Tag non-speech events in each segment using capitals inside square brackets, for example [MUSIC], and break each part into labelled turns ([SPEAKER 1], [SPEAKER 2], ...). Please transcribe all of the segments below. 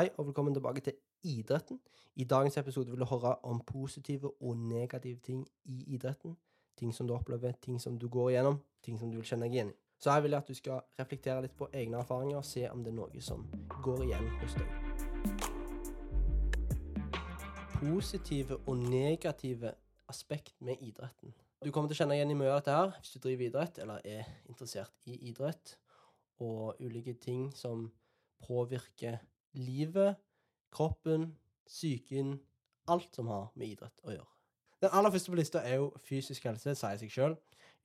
[SPEAKER 1] Hei og velkommen tilbake til idretten. I dagens episode vil du høre om positive og negative ting i idretten. Ting som du opplever, ting som du går igjennom, ting som du vil kjenne deg igjen i. Så her vil jeg at du skal reflektere litt på egne erfaringer og se om det er noe som går igjen hos deg. Positive og negative aspekt med idretten. Du kommer til å kjenne igjen i mye av dette her hvis du driver idrett eller er interessert i idrett, og ulike ting som påvirker livet, kroppen, psyken, alt som har med idrett å gjøre. Den aller første på lista er jo fysisk helse, sier seg sjøl.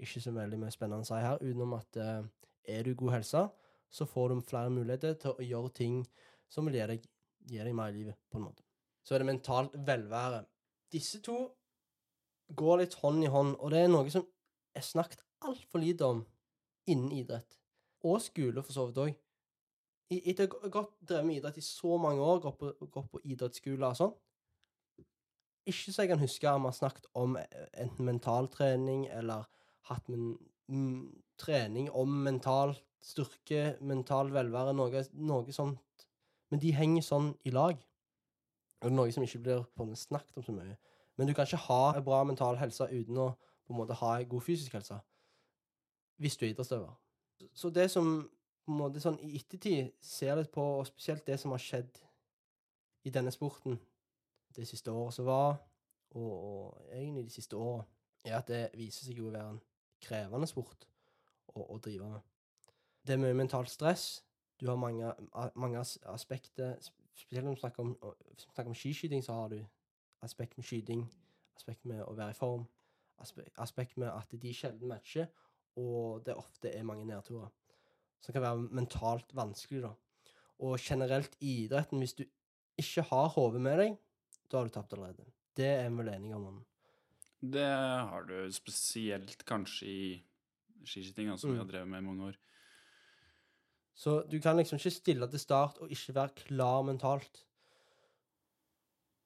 [SPEAKER 1] Ikke så veldig mye spennende å si her, utenom at eh, er du god helse, så får du flere muligheter til å gjøre ting som vil gi deg, gi deg mer i livet, på en måte. Så er det mentalt velvære. Disse to går litt hånd i hånd, og det er noe som er snakket altfor lite om innen idrett. Og skole, for så vidt òg. Etter å ha drevet med idrett i så mange år, gått på, gått på idrettsskole og sånn Ikke så jeg kan huske om vi har snakket om enten mentaltrening eller hatt men, mm, trening om mental styrke, mental velvære, noe, noe sånt. Men de henger sånn i lag. Og det er noe som ikke blir snakket om så mye. Men du kan ikke ha en bra mental helse uten å på en måte ha en god fysisk helse. Hvis du er idrettsutøver. Så det som på en måte sånn i ettertid ser litt på, og spesielt det som har skjedd i denne sporten det siste året som var, og, og egentlig de siste åra, er at det viser seg jo å være en krevende sport å, å drive med. Det er mye mentalt stress. Du har mange, mange aspekter Spesielt når vi snakker om, snakker om skiskyting, så har du aspekt med skyting, aspekt med å være i form, aspekt, aspekt med at de sjelden matcher, og det ofte er mange nedturer. Som kan være mentalt vanskelig, da. Og generelt i idretten, hvis du ikke har hodet med deg, da har du tapt allerede. Det er vi vel enige om.
[SPEAKER 2] Det har du spesielt kanskje i skiskyting, som mm. vi har drevet med i mange år.
[SPEAKER 1] Så du kan liksom ikke stille til start og ikke være klar mentalt.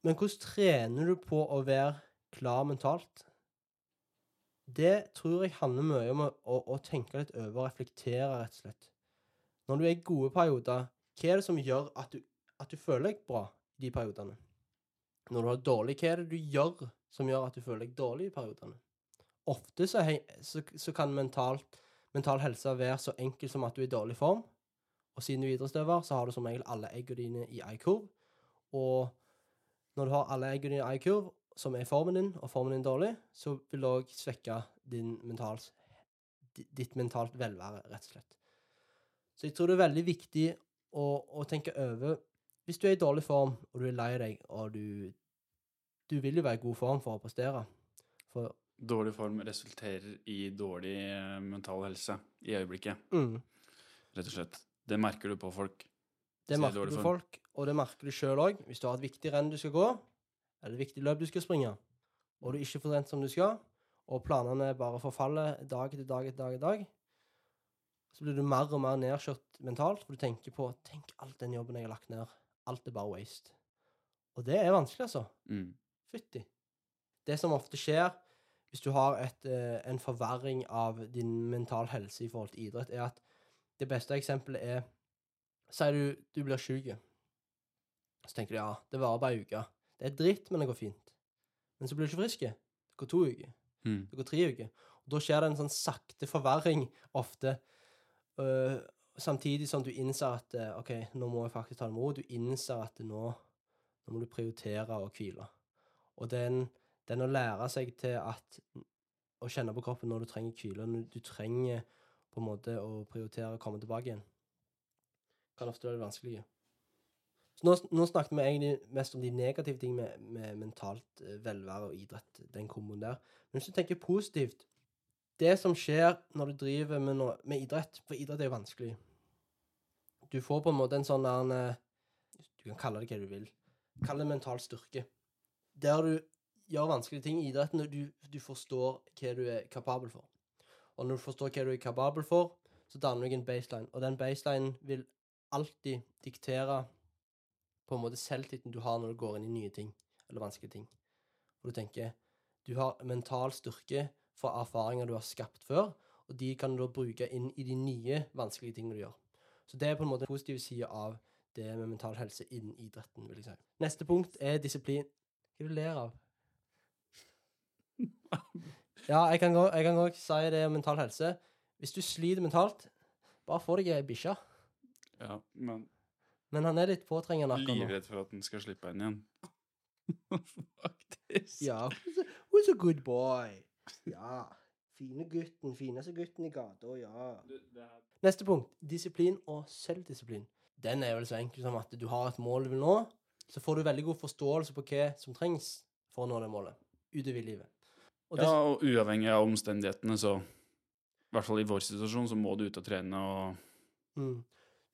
[SPEAKER 1] Men hvordan trener du på å være klar mentalt? Det tror jeg handler mye om å, å, å tenke litt over og reflektere, rett og slett. Når du er i gode perioder, hva er det som gjør at du, at du føler deg bra i de periodene? Når du har dårlig, hva er det du gjør som gjør at du føler deg dårlig i periodene? Ofte så, så, så kan mentalt, mental helse være så enkel som at du er i dårlig form. Og siden du er idrettsutøver, så har du som regel alle eggene dine i ei kurv, Og når du har alle eggene dine i i-kurv, som er formen din, og formen din dårlig, så vil det òg svekke din mentals, ditt mentalt velvære, rett og slett. Så jeg tror det er veldig viktig å, å, tenke over Hvis du er i dårlig form, og du er lei deg, og du Du vil jo være i god form for å prestere.
[SPEAKER 2] For Dårlig form resulterer i dårlig eh, mental helse i øyeblikket.
[SPEAKER 1] Mm.
[SPEAKER 2] Rett og slett. Det merker du på folk.
[SPEAKER 1] Det merker du på folk, og det merker du sjøl òg. Hvis du har et viktig renn du skal gå, eller det viktig løp du skal springe, og du ikke får trent som du skal, og planene bare forfaller dag etter dag etter dag, etter dag, så blir du mer og mer nedkjørt mentalt, for du tenker på Tenk alt den jobben jeg har lagt ned. Alt er bare waste. Og det er vanskelig, altså.
[SPEAKER 2] Mm.
[SPEAKER 1] Fytti. Det som ofte skjer hvis du har et, eh, en forverring av din mental helse i forhold til idrett, er at det beste eksempelet er Sier du du blir syk. så tenker du ja, det varer bare ei uke. Det er dritt, men det går fint. Men så blir du ikke frisk. Det går to uker.
[SPEAKER 2] Mm.
[SPEAKER 1] Det går tre uker. Og da skjer det en sånn sakte forverring ofte. Uh, samtidig som du innser at uh, OK, nå må jeg faktisk ta det med ro. Du innser at nå, nå, må du prioritere å hvile. Og den, den å lære seg til at å kjenne på kroppen når du trenger hvile, når du trenger på en måte å prioritere å komme tilbake igjen, kan ofte være det vanskelige. Så nå, nå, snakket vi egentlig mest om de negative tingene med, med mentalt eh, velvære og idrett, den komboen der. Men hvis du tenker positivt Det som skjer når du driver med, no, med idrett For idrett er jo vanskelig. Du får på en måte en sånn der eh, Du kan kalle det hva du vil. Kall det mental styrke. Der du gjør vanskelige ting i idretten, du, du forstår hva du er kapabel for. Og når du forstår hva du er kapabel for, så danner du en baseline. Og den baselinen vil alltid diktere på en måte selvtilliten du har når du går inn i nye ting, eller vanskelige ting. Hvor du tenker Du har mental styrke fra erfaringer du har skapt før, og de kan du da bruke inn i de nye vanskelige tingene du gjør. Så det er på en måte en positiv side av det med mental helse innen idretten, vil jeg si. Neste punkt er disiplin. Hva er det du ler av? Ja, jeg kan òg si det om mental helse. Hvis du sliter mentalt, bare få deg ei bikkje.
[SPEAKER 2] Ja, men
[SPEAKER 1] Men han er litt påtrengende akkurat nå.
[SPEAKER 2] livredd for at den skal slippe henne igjen. [LAUGHS] Faktisk.
[SPEAKER 1] Ja. Who's a, who's a good boy? Ja. Fine gutten. Fineste gutten i gata, ja. Neste punkt. Disiplin og selvdisiplin. Den er vel så enkel som at du har et mål du vil nå, så får du veldig god forståelse på hva som trengs for å nå det målet utover i livet. Og det,
[SPEAKER 2] Ja, og uavhengig av omstendighetene, så I hvert fall i vår situasjon, så må du ut og trene og
[SPEAKER 1] mm,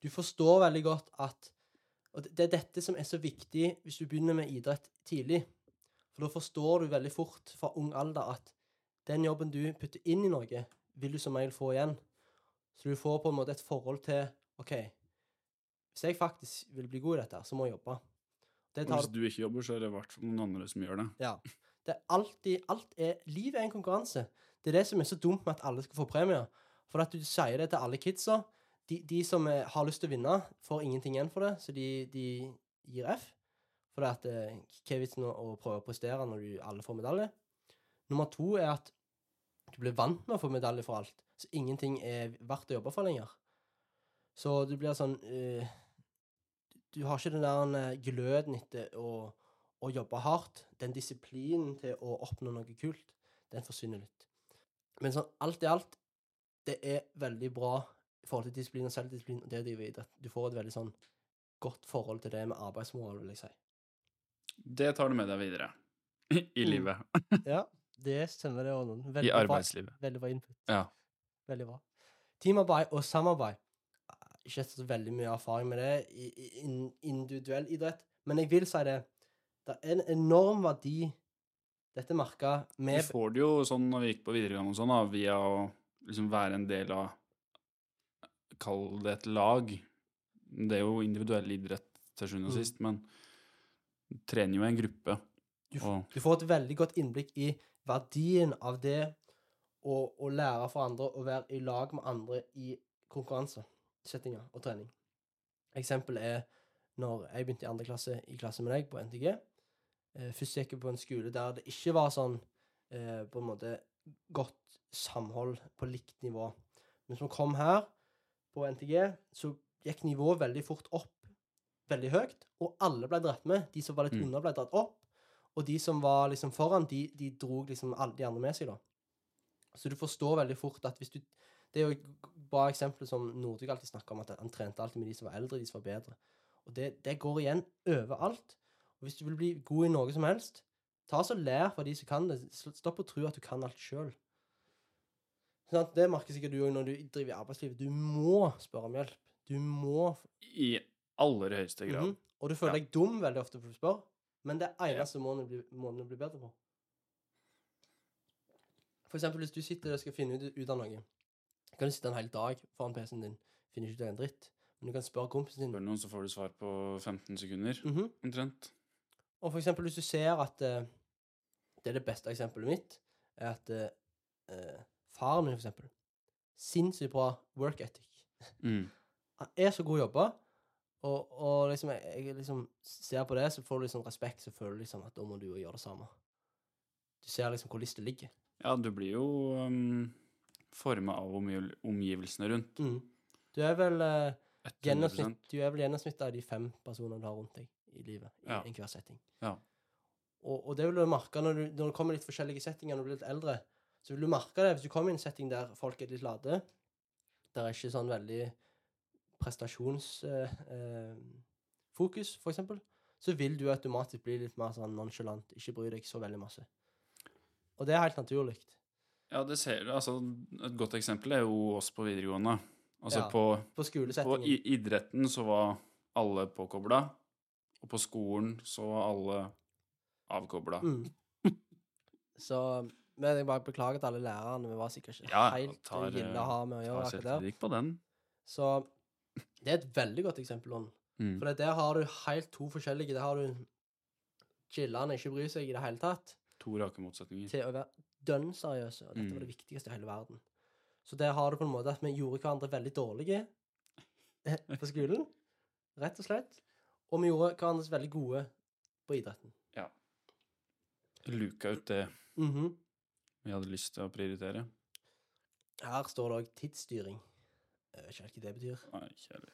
[SPEAKER 1] du forstår veldig godt at Og det er dette som er så viktig hvis du begynner med idrett tidlig. For da forstår du veldig fort fra ung alder at den jobben du putter inn i noe, vil du som regel få igjen. Så du får på en måte et forhold til OK, hvis jeg faktisk vil bli god i dette, så må jeg jobbe. Det tar
[SPEAKER 2] Hvis du ikke jobber, så er det i hvert fall noen andre som gjør det.
[SPEAKER 1] Ja. Det er alltid alt er, Livet er en konkurranse. Det er det som er så dumt med at alle skal få premier. For at du sier det til alle kidsa. De, de som eh, har lyst til å vinne, får ingenting igjen for det, så de, de gir F. For det at eh, hva er vitsen å, prøve å prestere når du, alle får medalje? Nummer to er at du blir vant med å få medalje for alt, så ingenting er verdt å jobbe for lenger. Så du blir sånn uh, Du har ikke den der gløden etter å å jobbe hardt, den disiplinen til å oppnå noe kult, den forsvinner litt. Men sånn alt i alt, det er veldig bra forhold til disiplin og selvdisiplin og det å drive idrett. Du får et veldig sånn godt forhold til det med arbeidsmoral, vil jeg si.
[SPEAKER 2] Det tar du med deg videre [LAUGHS] i
[SPEAKER 1] Mm.
[SPEAKER 2] livet. [LAUGHS]
[SPEAKER 1] Ja, det stemmer det, Ånden.
[SPEAKER 2] I
[SPEAKER 1] arbeidslivet. bra, veldig bra input.
[SPEAKER 2] Ja.
[SPEAKER 1] Veldig bra. Teamarbeid og samarbeid. Ikke så veldig mye erfaring med det i, i individuell idrett, men jeg vil si det. Det er en enorm verdi dette merka med
[SPEAKER 2] får det jo sånn når vi gikk på videregående og sånn, da, via å liksom være en del av Kall det et lag. Det er jo individuell idrett til sjuende og
[SPEAKER 1] Mm.
[SPEAKER 2] sist, men du trener jo en gruppe.
[SPEAKER 1] Du,
[SPEAKER 2] Og
[SPEAKER 1] du får et veldig godt innblikk i verdien av det å, å lære for andre og være i lag med andre i konkurransesettinger og trening. Eksempel er når jeg begynte i andre klasse i klasse med deg på NTG. Eh, først gikk jeg på en skole der det ikke var sånn eh, på en måte godt samhold på likt nivå. Men som kom her på NTG, så gikk nivået veldig fort opp veldig høyt, og alle ble dratt med. De som var litt
[SPEAKER 2] Mm.
[SPEAKER 1] under, ble dratt opp. Og de som var liksom foran, de, de dro liksom alle de andre med seg, da. Så du forstår veldig fort at hvis du Det er jo et bra eksempel som Nordic alltid snakker om, at han trente alltid med de som var eldre, de som var bedre. Og det, det går igjen overalt. Og hvis du vil bli god i noe som helst, ta så lær fra de som kan det. Stopp å tro at du kan alt sjøl. Sånn det merker sikkert du òg når du driver i arbeidslivet. Du må spørre om hjelp. Du må
[SPEAKER 2] i aller høyeste grad.
[SPEAKER 1] Mhm. Og du føler
[SPEAKER 2] Ja.
[SPEAKER 1] deg dum veldig ofte for å spørre, men det eneste ja. måten du blir bedre på. For eksempel hvis du sitter og skal finne ut, ut av noe, kan du sitte en hel dag foran PC-en din, finner ikke ut av en dritt, men du kan spørre kompisen din.
[SPEAKER 2] Spør noen, så får du svar på 15 sekunder,
[SPEAKER 1] Mhm.
[SPEAKER 2] omtrent.
[SPEAKER 1] Og for eksempel hvis du ser at uh, Det er det beste eksempelet mitt, er at eh, faren min, for eksempel, sinnssykt bra work ethic.
[SPEAKER 2] Mm. [LAUGHS]
[SPEAKER 1] Han er så god å jobbe, og, og liksom, jeg, jeg liksom ser på det, så får du liksom respekt, så føler du liksom at da må du jo gjøre det samme. Du ser liksom hvor lista ligger.
[SPEAKER 2] Ja, du blir jo um, forma av omgiv omgivelsene rundt.
[SPEAKER 1] Mm. Du er vel
[SPEAKER 2] uh,
[SPEAKER 1] gjennomsnitt, du er vel gjennomsnittet av de fem personene du har rundt deg i livet, i
[SPEAKER 2] Ja.
[SPEAKER 1] enhver setting.
[SPEAKER 2] Ja.
[SPEAKER 1] Og, og det vil du merke når du, når du kommer i litt forskjellige settinger når du blir litt eldre. Så vil du merke det hvis du kommer i en setting der folk er litt lade. Der er ikke sånn veldig prestasjonsfokus, eh, fokus, for eksempel. Så vil du automatisk bli litt mer sånn nonchalant. Ikke bry deg så veldig masse. Og det er helt naturlig.
[SPEAKER 2] Ja, det ser du. Altså, et godt eksempel er jo oss på videregående. Altså
[SPEAKER 1] Ja.
[SPEAKER 2] på,
[SPEAKER 1] På
[SPEAKER 2] på idretten så var alle påkobla, og på skolen så var alle avkobla.
[SPEAKER 1] Mm. [LAUGHS] Så men jeg bare beklager til alle lærerne. Vi var sikkert ikke
[SPEAKER 2] Ja,
[SPEAKER 1] helt
[SPEAKER 2] tar,
[SPEAKER 1] gilde å ha med å gjøre akkurat der.
[SPEAKER 2] selvkritikk på den.
[SPEAKER 1] Så det er et veldig godt eksempel. Lund.
[SPEAKER 2] Mm.
[SPEAKER 1] For det der har du helt to forskjellige. Der har du chiller'n ikke bryr seg i det hele tatt,
[SPEAKER 2] To rake motsetninger.
[SPEAKER 1] til å være dønn seriøse. Og dette var
[SPEAKER 2] Mm.
[SPEAKER 1] det viktigste i hele verden. Så der har du på en måte at vi gjorde hverandre veldig dårlige eh, på skolen. [LAUGHS] rett og slett. Og vi gjorde hverandre veldig gode på idretten.
[SPEAKER 2] Luka ut det
[SPEAKER 1] Mhm.
[SPEAKER 2] Vi hadde lyst til å prioritere.
[SPEAKER 1] Her står det òg tidsstyring. Jeg vet ikke hva det betyr.
[SPEAKER 2] Nei, ikke heller.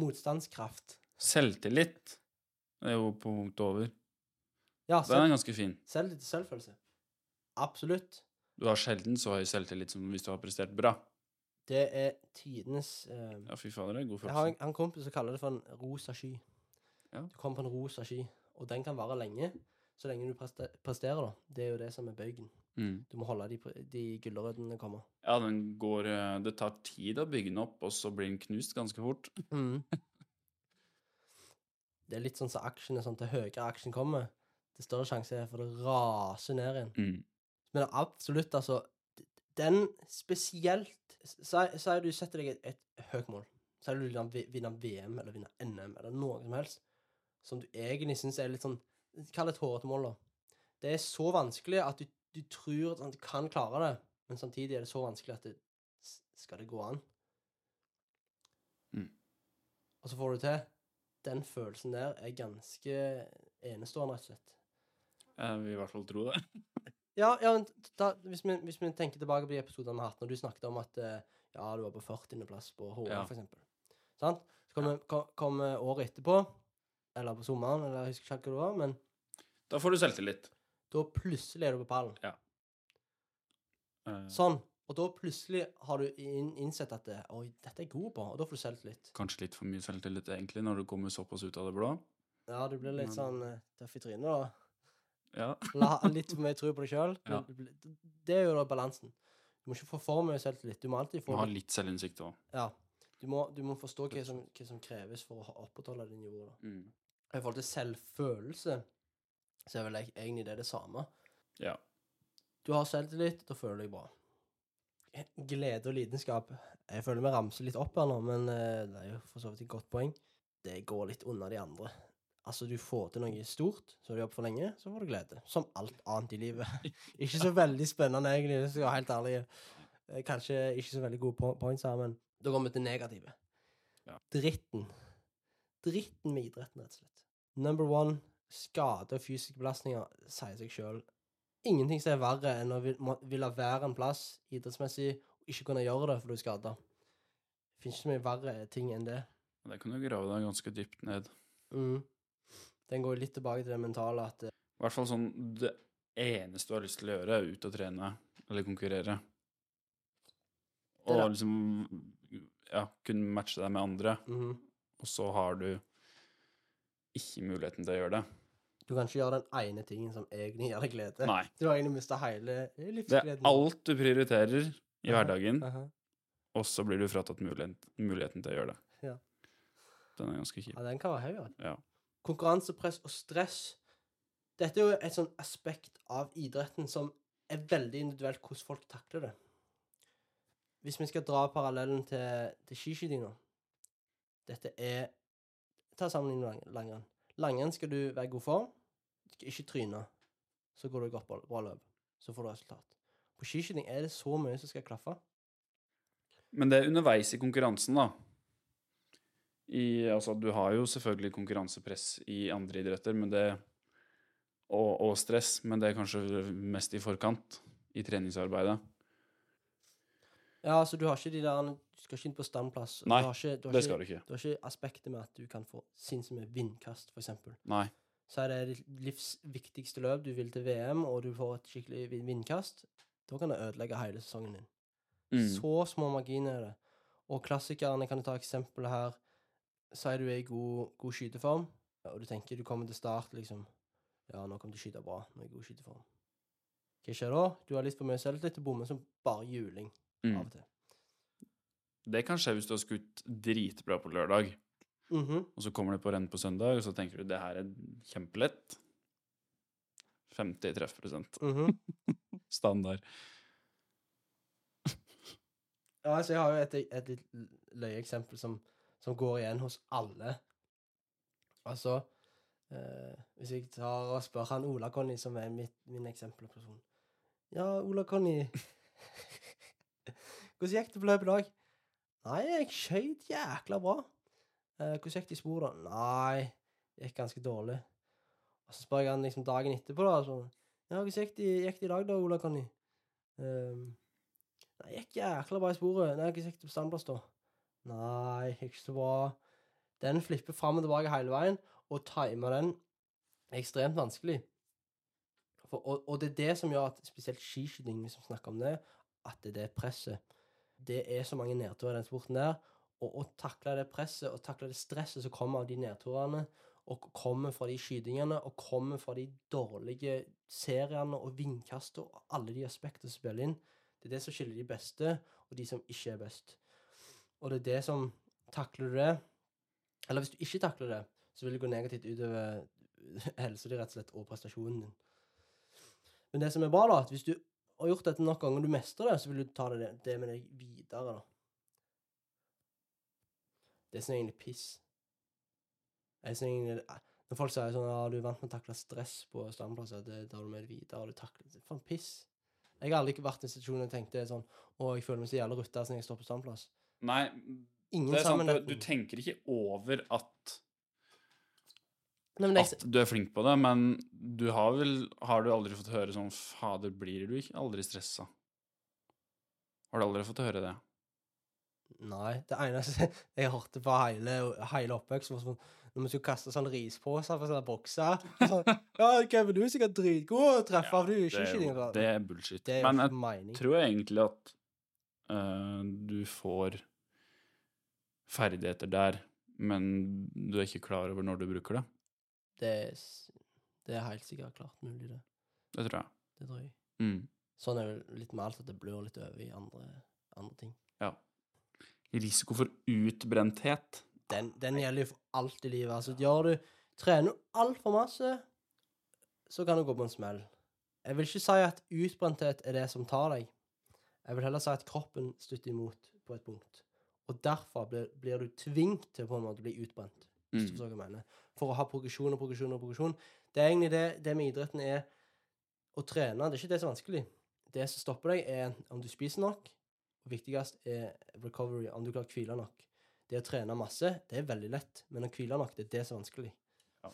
[SPEAKER 1] Motstandskraft.
[SPEAKER 2] Selvtillit det er jo på punkt over.
[SPEAKER 1] Ja,
[SPEAKER 2] Den er ganske fin.
[SPEAKER 1] selvtillit og selvfølelse. Absolutt.
[SPEAKER 2] Du har sjelden så høy selvtillit som hvis du har prestert bra.
[SPEAKER 1] Det er tidenes eh,
[SPEAKER 2] Ja, fy fader, det er god følelse.
[SPEAKER 1] Jeg har en, en kompis som kaller det for en rosa sky.
[SPEAKER 2] Ja.
[SPEAKER 1] Du kommer på en rosa sky, og den kan vare lenge. Så lenge du preste- presterer, da. Det er jo det som er bøygen.
[SPEAKER 2] Mm.
[SPEAKER 1] Du må holde de, på- de gulrøttene komme.
[SPEAKER 2] Ja, den går eh, Det tar tid å bygge den opp, og så blir den knust ganske fort. [LAUGHS]
[SPEAKER 1] Det er litt sånn som aksjen er sånn til høyere aksjen kommer, det større sjanse er for det raser ned igjen.
[SPEAKER 2] Mm.
[SPEAKER 1] Men absolutt, altså Den spesielt Si du setter deg et, et høyt mål. Si du vil vinne VM eller vinne NM eller noe som helst, som du egentlig syns er litt sånn Kall det et hårete mål, da. Det er så vanskelig at du, du tror at du kan klare det, men samtidig er det så vanskelig at det Skal det gå an?
[SPEAKER 2] Mm.
[SPEAKER 1] Og så får du til. Den følelsen der er ganske enestående, rett og slett.
[SPEAKER 2] Jeg vil i hvert fall tro det. [LAUGHS]
[SPEAKER 1] Ja, ja da, hvis, vi, hvis vi tenker tilbake på de episodene vi har hatt, når du snakket om at eh, ja, du var på 40.-plass på HA,
[SPEAKER 2] Ja.
[SPEAKER 1] for eksempel. Sant? Så kommer kom, kom året etterpå, eller på sommeren, eller jeg husker ikke hva det var, men
[SPEAKER 2] Da får du selvtillit.
[SPEAKER 1] Da plutselig er du på pallen.
[SPEAKER 2] Eh,
[SPEAKER 1] Sånn. Og da plutselig har du inn, innsett at det, Oi, dette er jeg god på, og da får du selvtillit.
[SPEAKER 2] Kanskje litt for mye selvtillit, egentlig, når du kommer såpass ut av det blå.
[SPEAKER 1] Ja, du blir litt sånn eh, tøff i trynet, da.
[SPEAKER 2] Ja. [LAUGHS]
[SPEAKER 1] La, litt for mye tro på deg sjøl.
[SPEAKER 2] Ja.
[SPEAKER 1] Det er jo da balansen. Du må ikke få for mye selvtillit. Du må alltid
[SPEAKER 2] Du
[SPEAKER 1] få
[SPEAKER 2] må ha litt selvinnsikt òg.
[SPEAKER 1] Ja. Du må, du må forstå hva som, hva som kreves for å ha- opprettholde det nivået. da.
[SPEAKER 2] Mm.
[SPEAKER 1] I forhold til selvfølelse, så er vel egentlig det det samme.
[SPEAKER 2] Ja.
[SPEAKER 1] Du har selvtillit, da føler du deg bra. Glede og lidenskap. Jeg føler vi ramser litt opp her nå, men eh, det er jo for så vidt et godt poeng. Det går litt unna de andre. Altså, du får til noe stort, så har du jobbet for lenge, så får du glede. Som alt annet i livet. [LAUGHS] ikke så veldig spennende, egentlig, hvis jeg er helt ærlig. Eh, Kanskje ikke så veldig gode po- points her, men da går vi til negative.
[SPEAKER 2] Ja.
[SPEAKER 1] Dritten. Dritten med idretten, rett og slett. Number one, skade og fysiske belastninger sier seg sjøl. Ingenting som er verre enn å ville være en plass idrettsmessig og ikke kunne gjøre det fordi du er skada. Det finnes ikke så mye verre ting enn det.
[SPEAKER 2] Det kan du grave deg ganske dypt ned.
[SPEAKER 1] Mm. Den går litt tilbake til det mentale at eh,
[SPEAKER 2] I hvert fall sånn Det eneste du har lyst til å gjøre, er ut og trene eller konkurrere. Og liksom Ja, kunne matche deg med andre,
[SPEAKER 1] mhm.
[SPEAKER 2] og så har du ikke muligheten til å gjøre det.
[SPEAKER 1] Du kan ikke gjøre den ene tingen som egentlig gir deg glede.
[SPEAKER 2] Nei.
[SPEAKER 1] Du har egentlig mista hele livsgleden.
[SPEAKER 2] Det er alt du prioriterer i
[SPEAKER 1] hverdagen,
[SPEAKER 2] hverdagen,
[SPEAKER 1] -huh.
[SPEAKER 2] og så blir du fratatt muligheten, muligheten til å gjøre det.
[SPEAKER 1] Ja.
[SPEAKER 2] Den er ganske kjip.
[SPEAKER 1] Ja, den kan være høy. ja. Konkurransepress og stress. Dette er jo et sånn aspekt av idretten som er veldig individuelt hvordan folk takler det. Hvis vi skal dra parallellen til, til skiskytinga Dette er Ta sammenligning med lang- langrenn. Langrenn skal du være god form. Du skal ikke tryne. Så går du godt bra, løp. Så får du resultat. På skiskyting er det så mye som skal klaffe.
[SPEAKER 2] Men det er underveis i konkurransen, da. I, altså, du har jo selvfølgelig konkurransepress i andre idretter, det og, og stress, men det er kanskje mest i forkant i treningsarbeidet.
[SPEAKER 1] Ja, altså du har ikke de der Du skal ikke inn på standplass.
[SPEAKER 2] Nei,
[SPEAKER 1] du har ikke, du har
[SPEAKER 2] Det
[SPEAKER 1] ikke,
[SPEAKER 2] skal du ikke.
[SPEAKER 1] Du har ikke aspektet med at du kan få sinnssykt mye vindkast, for eksempel.
[SPEAKER 2] Nei.
[SPEAKER 1] Så er det ditt livs viktigste løp, du vil til VM, og du får et skikkelig vindkast. Da kan det ødelegge hele sesongen din.
[SPEAKER 2] Mm.
[SPEAKER 1] Så små marginer er det. Og klassikerne kan du ta eksempel her. Sier du er i god, god skyteform, og du tenker du kommer til start, liksom. Ja, nå kommer du til å skyte bra. Nå er jeg i god skyteform. Hva skjer da? Du har litt for mye selvtillit og bommer som bare juling av
[SPEAKER 2] Mm.
[SPEAKER 1] og til.
[SPEAKER 2] Det kan skje hvis du har skutt dritbra på lørdag,
[SPEAKER 1] Mhm.
[SPEAKER 2] og så kommer du på renn på søndag, og så tenker du det her er kjempelett. 50 treffprosent.
[SPEAKER 1] Mhm. [LAUGHS]
[SPEAKER 2] Standard.
[SPEAKER 1] Ja, altså, jeg har jo et, et litt løye eksempel som, som går igjen hos alle. Altså eh, Hvis jeg tar og spør han Ola Conny, som er mitt, min eksempelperson Ja, Ola Conny Hvordan gikk det på løpet i dag? Nei, jeg skøyt jækla bra. Eh, 'Hvordan gikk det i sporet? 'Nei, det gikk ganske dårlig.' Og så spør jeg han liksom dagen etterpå, da. Så, 'Ja, hvordan gikk det, gikk det i dag, da, Ola Conny?' Um, 'Nei, det gikk jækla bra i sporet.' 'Nei, hvordan gikk det på standplass, da?' 'Nei, ikke så bra.' Den flipper fram og tilbake hele veien, og timer den ekstremt vanskelig. For, og, og det er det som gjør at spesielt skiskyting, hvis vi snakker om det, at det er det presset. Det er så mange nedturer i den sporten der. Og å takle det presset og takle det stresset som kommer av de nedturene, og kommer fra de skytingene, og kommer fra de dårlige seriene og vindkastene og alle de aspektene som spiller inn, det er det som skiller de beste og de som ikke er best. Og det er det som Takler du det, eller hvis du ikke takler det, så vil det gå negativt utover helsa di, rett og slett, og prestasjonen din. Men det som er bra, da, at hvis du har gjort dette nok ganger du mestrer det, så vil du ta det, det med deg videre, da. Det er sånn egentlig piss. Jeg synes egentlig, når folk sier sånn ja, du er vant med å takle stress på standplasser, det tar du med deg videre, og du takler det. Faen, piss. Jeg har aldri vært i en situasjon og tenkte sånn å, jeg føler meg så jævla rutta siden jeg står på standplass.
[SPEAKER 2] Nei,
[SPEAKER 1] Ingen
[SPEAKER 2] det er sant. Du, du tenker ikke over at,
[SPEAKER 1] jeg,
[SPEAKER 2] at du er flink på det, men du har vel Har du aldri fått høre sånn Fader, blir du ikke aldri stressa? Har du aldri fått høre det?
[SPEAKER 1] Nei. Det eneste [LAUGHS] jeg hørte på hele, hele oppveksten, var sånn når vi skulle kaste sånn risposer fra sånne bokser sånn, Ja, Kevin, du er sikkert dritgod å treffe, ja, du er ikke
[SPEAKER 2] det, er jo, det er bullshit.
[SPEAKER 1] Det er
[SPEAKER 2] Men jeg
[SPEAKER 1] mening.
[SPEAKER 2] tror egentlig at uh, du får ferdigheter der, men du er ikke klar over når du bruker det.
[SPEAKER 1] Det er, det er helt sikkert klart mulig, det.
[SPEAKER 2] Det tror jeg.
[SPEAKER 1] Det tror jeg.
[SPEAKER 2] Mm.
[SPEAKER 1] Sånn er det litt med alt at det blør litt over i andre, andre ting.
[SPEAKER 2] Ja. Risiko for utbrenthet.
[SPEAKER 1] Den, den gjelder jo for alt i livet. Altså, gjør du Trener du altfor masse, så kan du gå på en smell. Jeg vil ikke si at utbrenthet er det som tar deg. Jeg vil heller si at kroppen støtter imot på et punkt. Og derfor blir, blir du tvunget til på en måte å bli utbrent. Hvis du
[SPEAKER 2] Mm.
[SPEAKER 1] forstår hva jeg mener. For å ha progresjon og progresjon og progresjon. Det er egentlig det, det med idretten er å trene. Det er ikke det som er vanskelig. Det som stopper deg, er om du spiser nok. Og viktigst er recovery, om du klarer å hvile nok. Det å trene masse, det er veldig lett, men å hvile nok, det er det som er vanskelig.
[SPEAKER 2] Ja.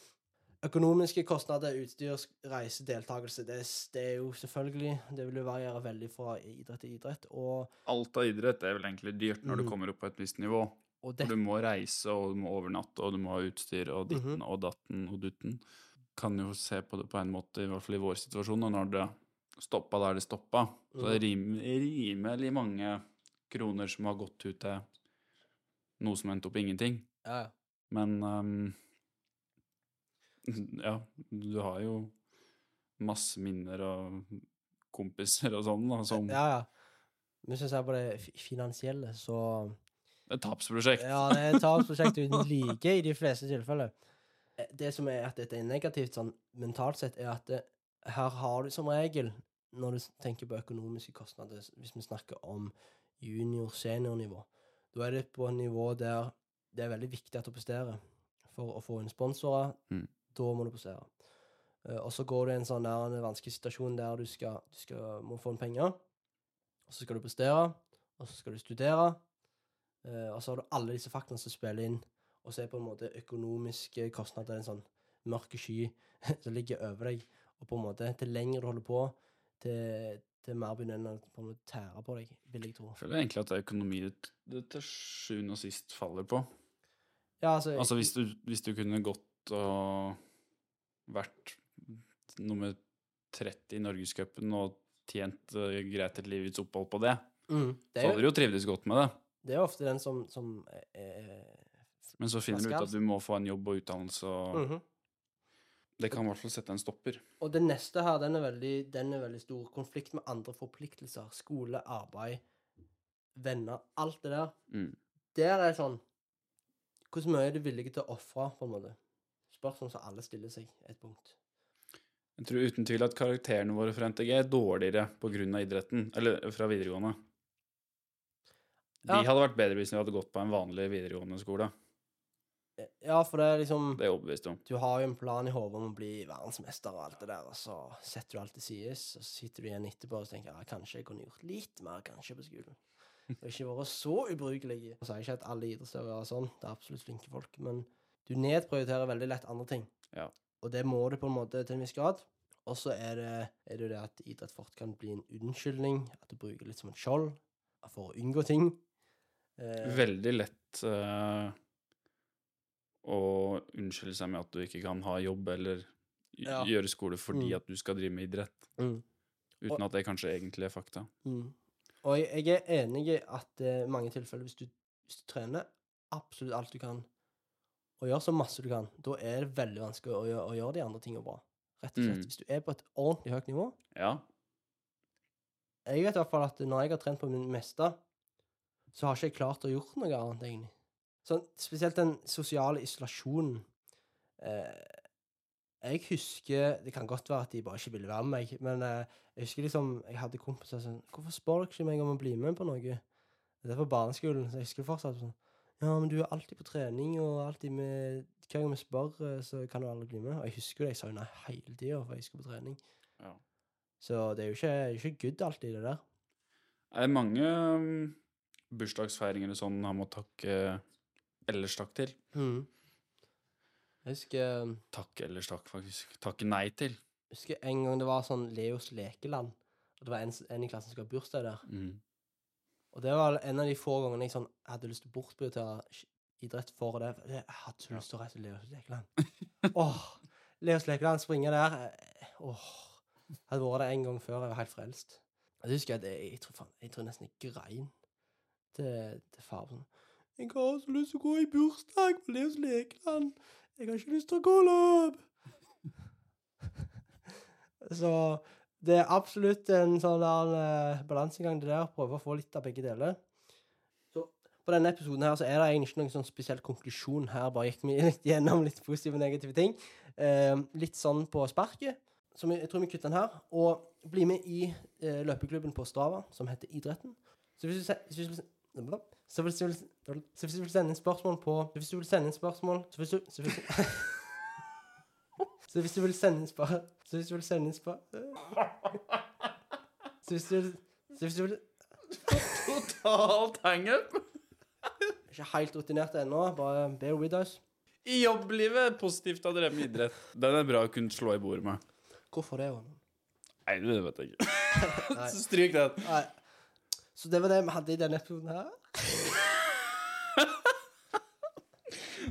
[SPEAKER 1] Økonomiske kostnader, utstyr, reise, deltakelse, det, det er jo selvfølgelig Det vil jo variere veldig fra idrett til idrett. Og,
[SPEAKER 2] Alt av idrett er vel egentlig dyrt når
[SPEAKER 1] mm.
[SPEAKER 2] du kommer opp på et visst nivå.
[SPEAKER 1] Og
[SPEAKER 2] For du må reise, og du må overnatte, og du må ha utstyr, og ditten
[SPEAKER 1] Mhm.
[SPEAKER 2] og datten og dutten. Kan jo se på det på en måte, i hvert fall i vår situasjon, og når det stoppa der det stoppa, så er det er rimelig mange kroner som har gått ut til noe som endte opp i ingenting.
[SPEAKER 1] Ja, ja.
[SPEAKER 2] Men um, ja, du har jo masse minner og kompiser og sånn, da, som
[SPEAKER 1] ja, ja. Hvis jeg ser på det finansielle, så
[SPEAKER 2] et tapsprosjekt.
[SPEAKER 1] Ja, det er et tapsprosjekt uten [LAUGHS] like i de fleste tilfeller. Eh, Det som er at dette er negativt sånn mentalt sett, er at det, her har du som regel, når du tenker på økonomiske kostnader, hvis vi snakker om junior-seniornivå, da er det på et nivå der det er veldig viktig at du presterer. For å få inn sponsorer,
[SPEAKER 2] Mm.
[SPEAKER 1] da må du prestere. Eh, og så går du i en sånn der, en vanskelig situasjon der du, skal, du skal, må få inn penger, og så skal du prestere, og så skal du studere, Eh, og så har du alle disse faktorene som spiller inn, og så er på en måte økonomiske kostnader en sånn mørke sky [LAUGHS] som ligger over deg. Og på en måte, til lenger du holder på, til, til mer begynner å en måte tære på deg, vil jeg tro.
[SPEAKER 2] Jeg føler egentlig at det er økonomi det, til sjuende og sist faller på.
[SPEAKER 1] Ja, altså,
[SPEAKER 2] Altså hvis du, hvis du kunne gått og vært nummer 30 i Norgescupen og tjent eh, greit et livets opphold på det,
[SPEAKER 1] mm, det,
[SPEAKER 2] så hadde du jo trivdes godt med det.
[SPEAKER 1] Det er ofte den som, som er, er
[SPEAKER 2] Men så finner du ut at du må få en jobb og utdannelse, og
[SPEAKER 1] Mhm.
[SPEAKER 2] det kan i hvert fall sette en stopper.
[SPEAKER 1] Og det neste her, den er, veldig, den er veldig stor. Konflikt med andre forpliktelser. Skole, arbeid, venner. Alt det der.
[SPEAKER 2] Mm.
[SPEAKER 1] Der er sånn Hvor mye er du villig til å ofre, på en måte? Spørsmål som alle stiller seg et punkt.
[SPEAKER 2] Jeg tror uten tvil at karakterene våre fra NTG er dårligere pga. idretten, eller fra videregående. De
[SPEAKER 1] Ja.
[SPEAKER 2] hadde vært bedre hvis de hadde gått på en vanlig videregående skole.
[SPEAKER 1] Ja, for det er liksom
[SPEAKER 2] Det er overbevist om.
[SPEAKER 1] Du har jo en plan i hodet om å bli verdensmester og alt det der, og så setter du alt til sides, og så sitter du igjen etterpå og tenker ja, kanskje jeg kunne gjort litt mer kanskje på skolen. og ikke vært så ubrukelig. Så sier jeg ikke at alle idrettsutøvere er sånn, det er absolutt flinke folk, men du nedprioriterer veldig lett andre ting.
[SPEAKER 2] Ja.
[SPEAKER 1] Og det må du på en måte til en viss grad. Og så er det, er det jo det at idrett fort kan bli en unnskyldning, at du bruker litt som et skjold for å unngå ting. Eh,
[SPEAKER 2] Veldig lett eh, å unnskylde seg med at du ikke kan ha jobb eller
[SPEAKER 1] Ja.
[SPEAKER 2] gjøre skole fordi
[SPEAKER 1] Mm.
[SPEAKER 2] at du skal drive med idrett,
[SPEAKER 1] mm.
[SPEAKER 2] uten at det kanskje egentlig er fakta.
[SPEAKER 1] Mm. Og jeg, jeg er enig i at i mange tilfeller, hvis du, hvis du trener absolutt alt du kan, og gjør så masse du kan, da er det veldig vanskelig å, gjøre, å gjøre de andre tingene bra. Rett og slett.
[SPEAKER 2] Mm.
[SPEAKER 1] Hvis du er på et ordentlig høyt nivå.
[SPEAKER 2] Ja.
[SPEAKER 1] Jeg vet i hvert fall at når jeg har trent på min meste, så har ikke jeg klart å gjøre noe annet, egentlig. Sånn, spesielt den sosiale isolasjonen. Eh, jeg husker Det kan godt være at de bare ikke ville være med meg, men eh, jeg husker liksom Jeg hadde kompiser sånn 'Hvorfor spør dere ikke meg om å bli med på noe?' Det var barneskolen, så jeg husker fortsatt sånn 'Ja, men du er alltid på trening, og alltid med Hver gang vi spør, eh, så kan du aldri bli med.' Og jeg husker det, jeg sa jo nei hele tida, for jeg skulle på trening.
[SPEAKER 2] Ja.
[SPEAKER 1] Så det er jo ikke, ikke good alltid, det der.
[SPEAKER 2] Det er mange bursdagsfeiringer og sånn han må takke ellers takk til.
[SPEAKER 1] Mm. Jeg husker, Takk
[SPEAKER 2] Takke ellers takk, faktisk. Takke nei til.
[SPEAKER 1] jeg husker en gang det var sånn Leos lekeland, og det var en, en i klassen som skulle ha bursdag der.
[SPEAKER 2] Mm.
[SPEAKER 1] Og det var en av de få gangene jeg sånn, hadde lyst til å bortprioritere idrett for det. Jeg hadde så lyst til å reise til Leos lekeland. Åh, Leos lekeland, springe der. eh, Åh, hadde vært der en gang før, jeg var helt frelst. Jeg husker husker jeg, jeg, tror, faen, jeg tror nesten jeg grein til, til far. Sånn. Jeg har så lyst til å gå i bursdag på Leos lekeland. Jeg har ikke lyst til å gå løp. [LAUGHS] så det er absolutt en sånn der, eh, balansegang det der. Prøve å få litt av begge deler. Så på denne episoden her så er det egentlig ikke noen sånn spesiell konklusjon her. Bare gikk vi [LAUGHS] litt gjennom litt positive og negative ting. Eh, litt sånn på sparket. Så vi, jeg tror vi kutter den her. Og bli med i eh, løpeklubben på Strava, som heter Idretten. Så hvis du, hvis du, så hvis du, vil, så hvis du vil sende inn spørsmål på Så hvis du vil sende inn spørsmål Så hvis du, så hvis du, [LAUGHS] så hvis du vil sende inn spørsmål... Så hvis du vil sende inn spørsmål... [LAUGHS] Så hvis du vil Så hvis du vil [LAUGHS]
[SPEAKER 2] Totalt hangup!
[SPEAKER 1] Ikke helt rutinert ennå, bare bear with us.
[SPEAKER 2] I jobblivet positivt å ha drevet med idrett. Den er bra å kunne slå i bordet med.
[SPEAKER 1] Hvorfor det? Ron?
[SPEAKER 2] Nei, det vet jeg ikke. Stryk den.
[SPEAKER 1] Nei. Så det var det vi hadde i denne episoden her.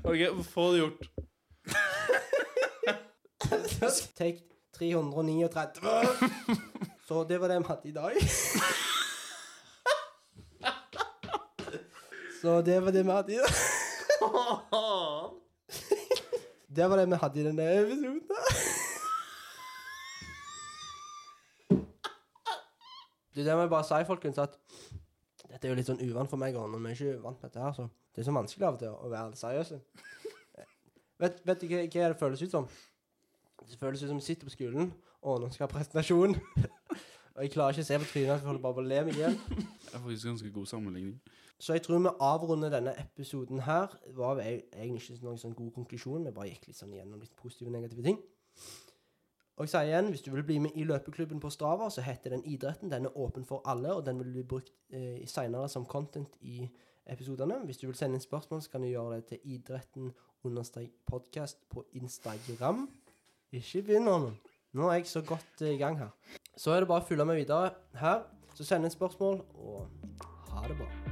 [SPEAKER 2] OK, få det gjort.
[SPEAKER 1] Take 339. Så det var det vi hadde i dag. Så det var det vi hadde i dag. Det var det vi hadde i denne episoden. Du, det må jeg bare si, folkens, at dette er jo litt sånn uvant for meg, og når vi er ikke vant med dette her, så det er så vanskelig av og til å være seriøse. Vet, vet du hva, hva det føles ut som? Det føles ut som jeg sitter på skolen, og nå skal ha presentasjon. [LAUGHS] og jeg klarer ikke å se på trynet, jeg holder bare på å le meg igjen.
[SPEAKER 2] Det er faktisk ganske god sammenligning.
[SPEAKER 1] Så jeg tror vi avrunder denne episoden her. Det var e- egentlig ikke noen sånn god konklusjon, vi bare gikk litt sånn gjennom litt positive og negative ting. Og jeg sier igjen, hvis du vil bli med i løpeklubben på Strava, så heter den Idretten. Den er åpen for alle, og den vil bli brukt eh, senere som content i episodene. Hvis du vil sende inn spørsmål, så kan du gjøre det til idretten understrek podcast på Instagram. Ikke begynn nå. Nå er jeg så godt eh, i gang her. Så er det bare å følge med videre her. Så send inn spørsmål, og ha det bra.